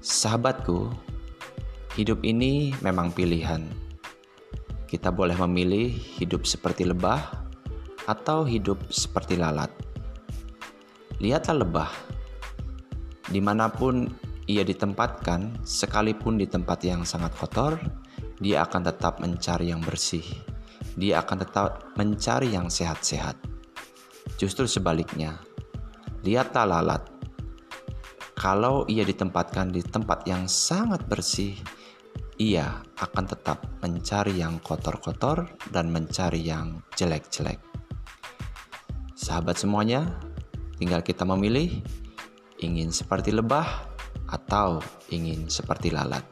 Sahabatku, hidup ini memang pilihan. Kita boleh memilih hidup seperti lebah atau hidup seperti lalat. Lihatlah lebah, di mana pun ia ditempatkan, sekalipun di tempat yang sangat kotor, dia akan tetap mencari yang bersih. Dia akan tetap mencari yang sehat-sehat. Justru sebaliknya, lihatlah lalat kalau ia ditempatkan di tempat yang sangat bersih, ia akan tetap mencari yang kotor-kotor dan mencari yang jelek-jelek. Sahabat semuanya, tinggal kita memilih ingin seperti lebah atau ingin seperti lalat.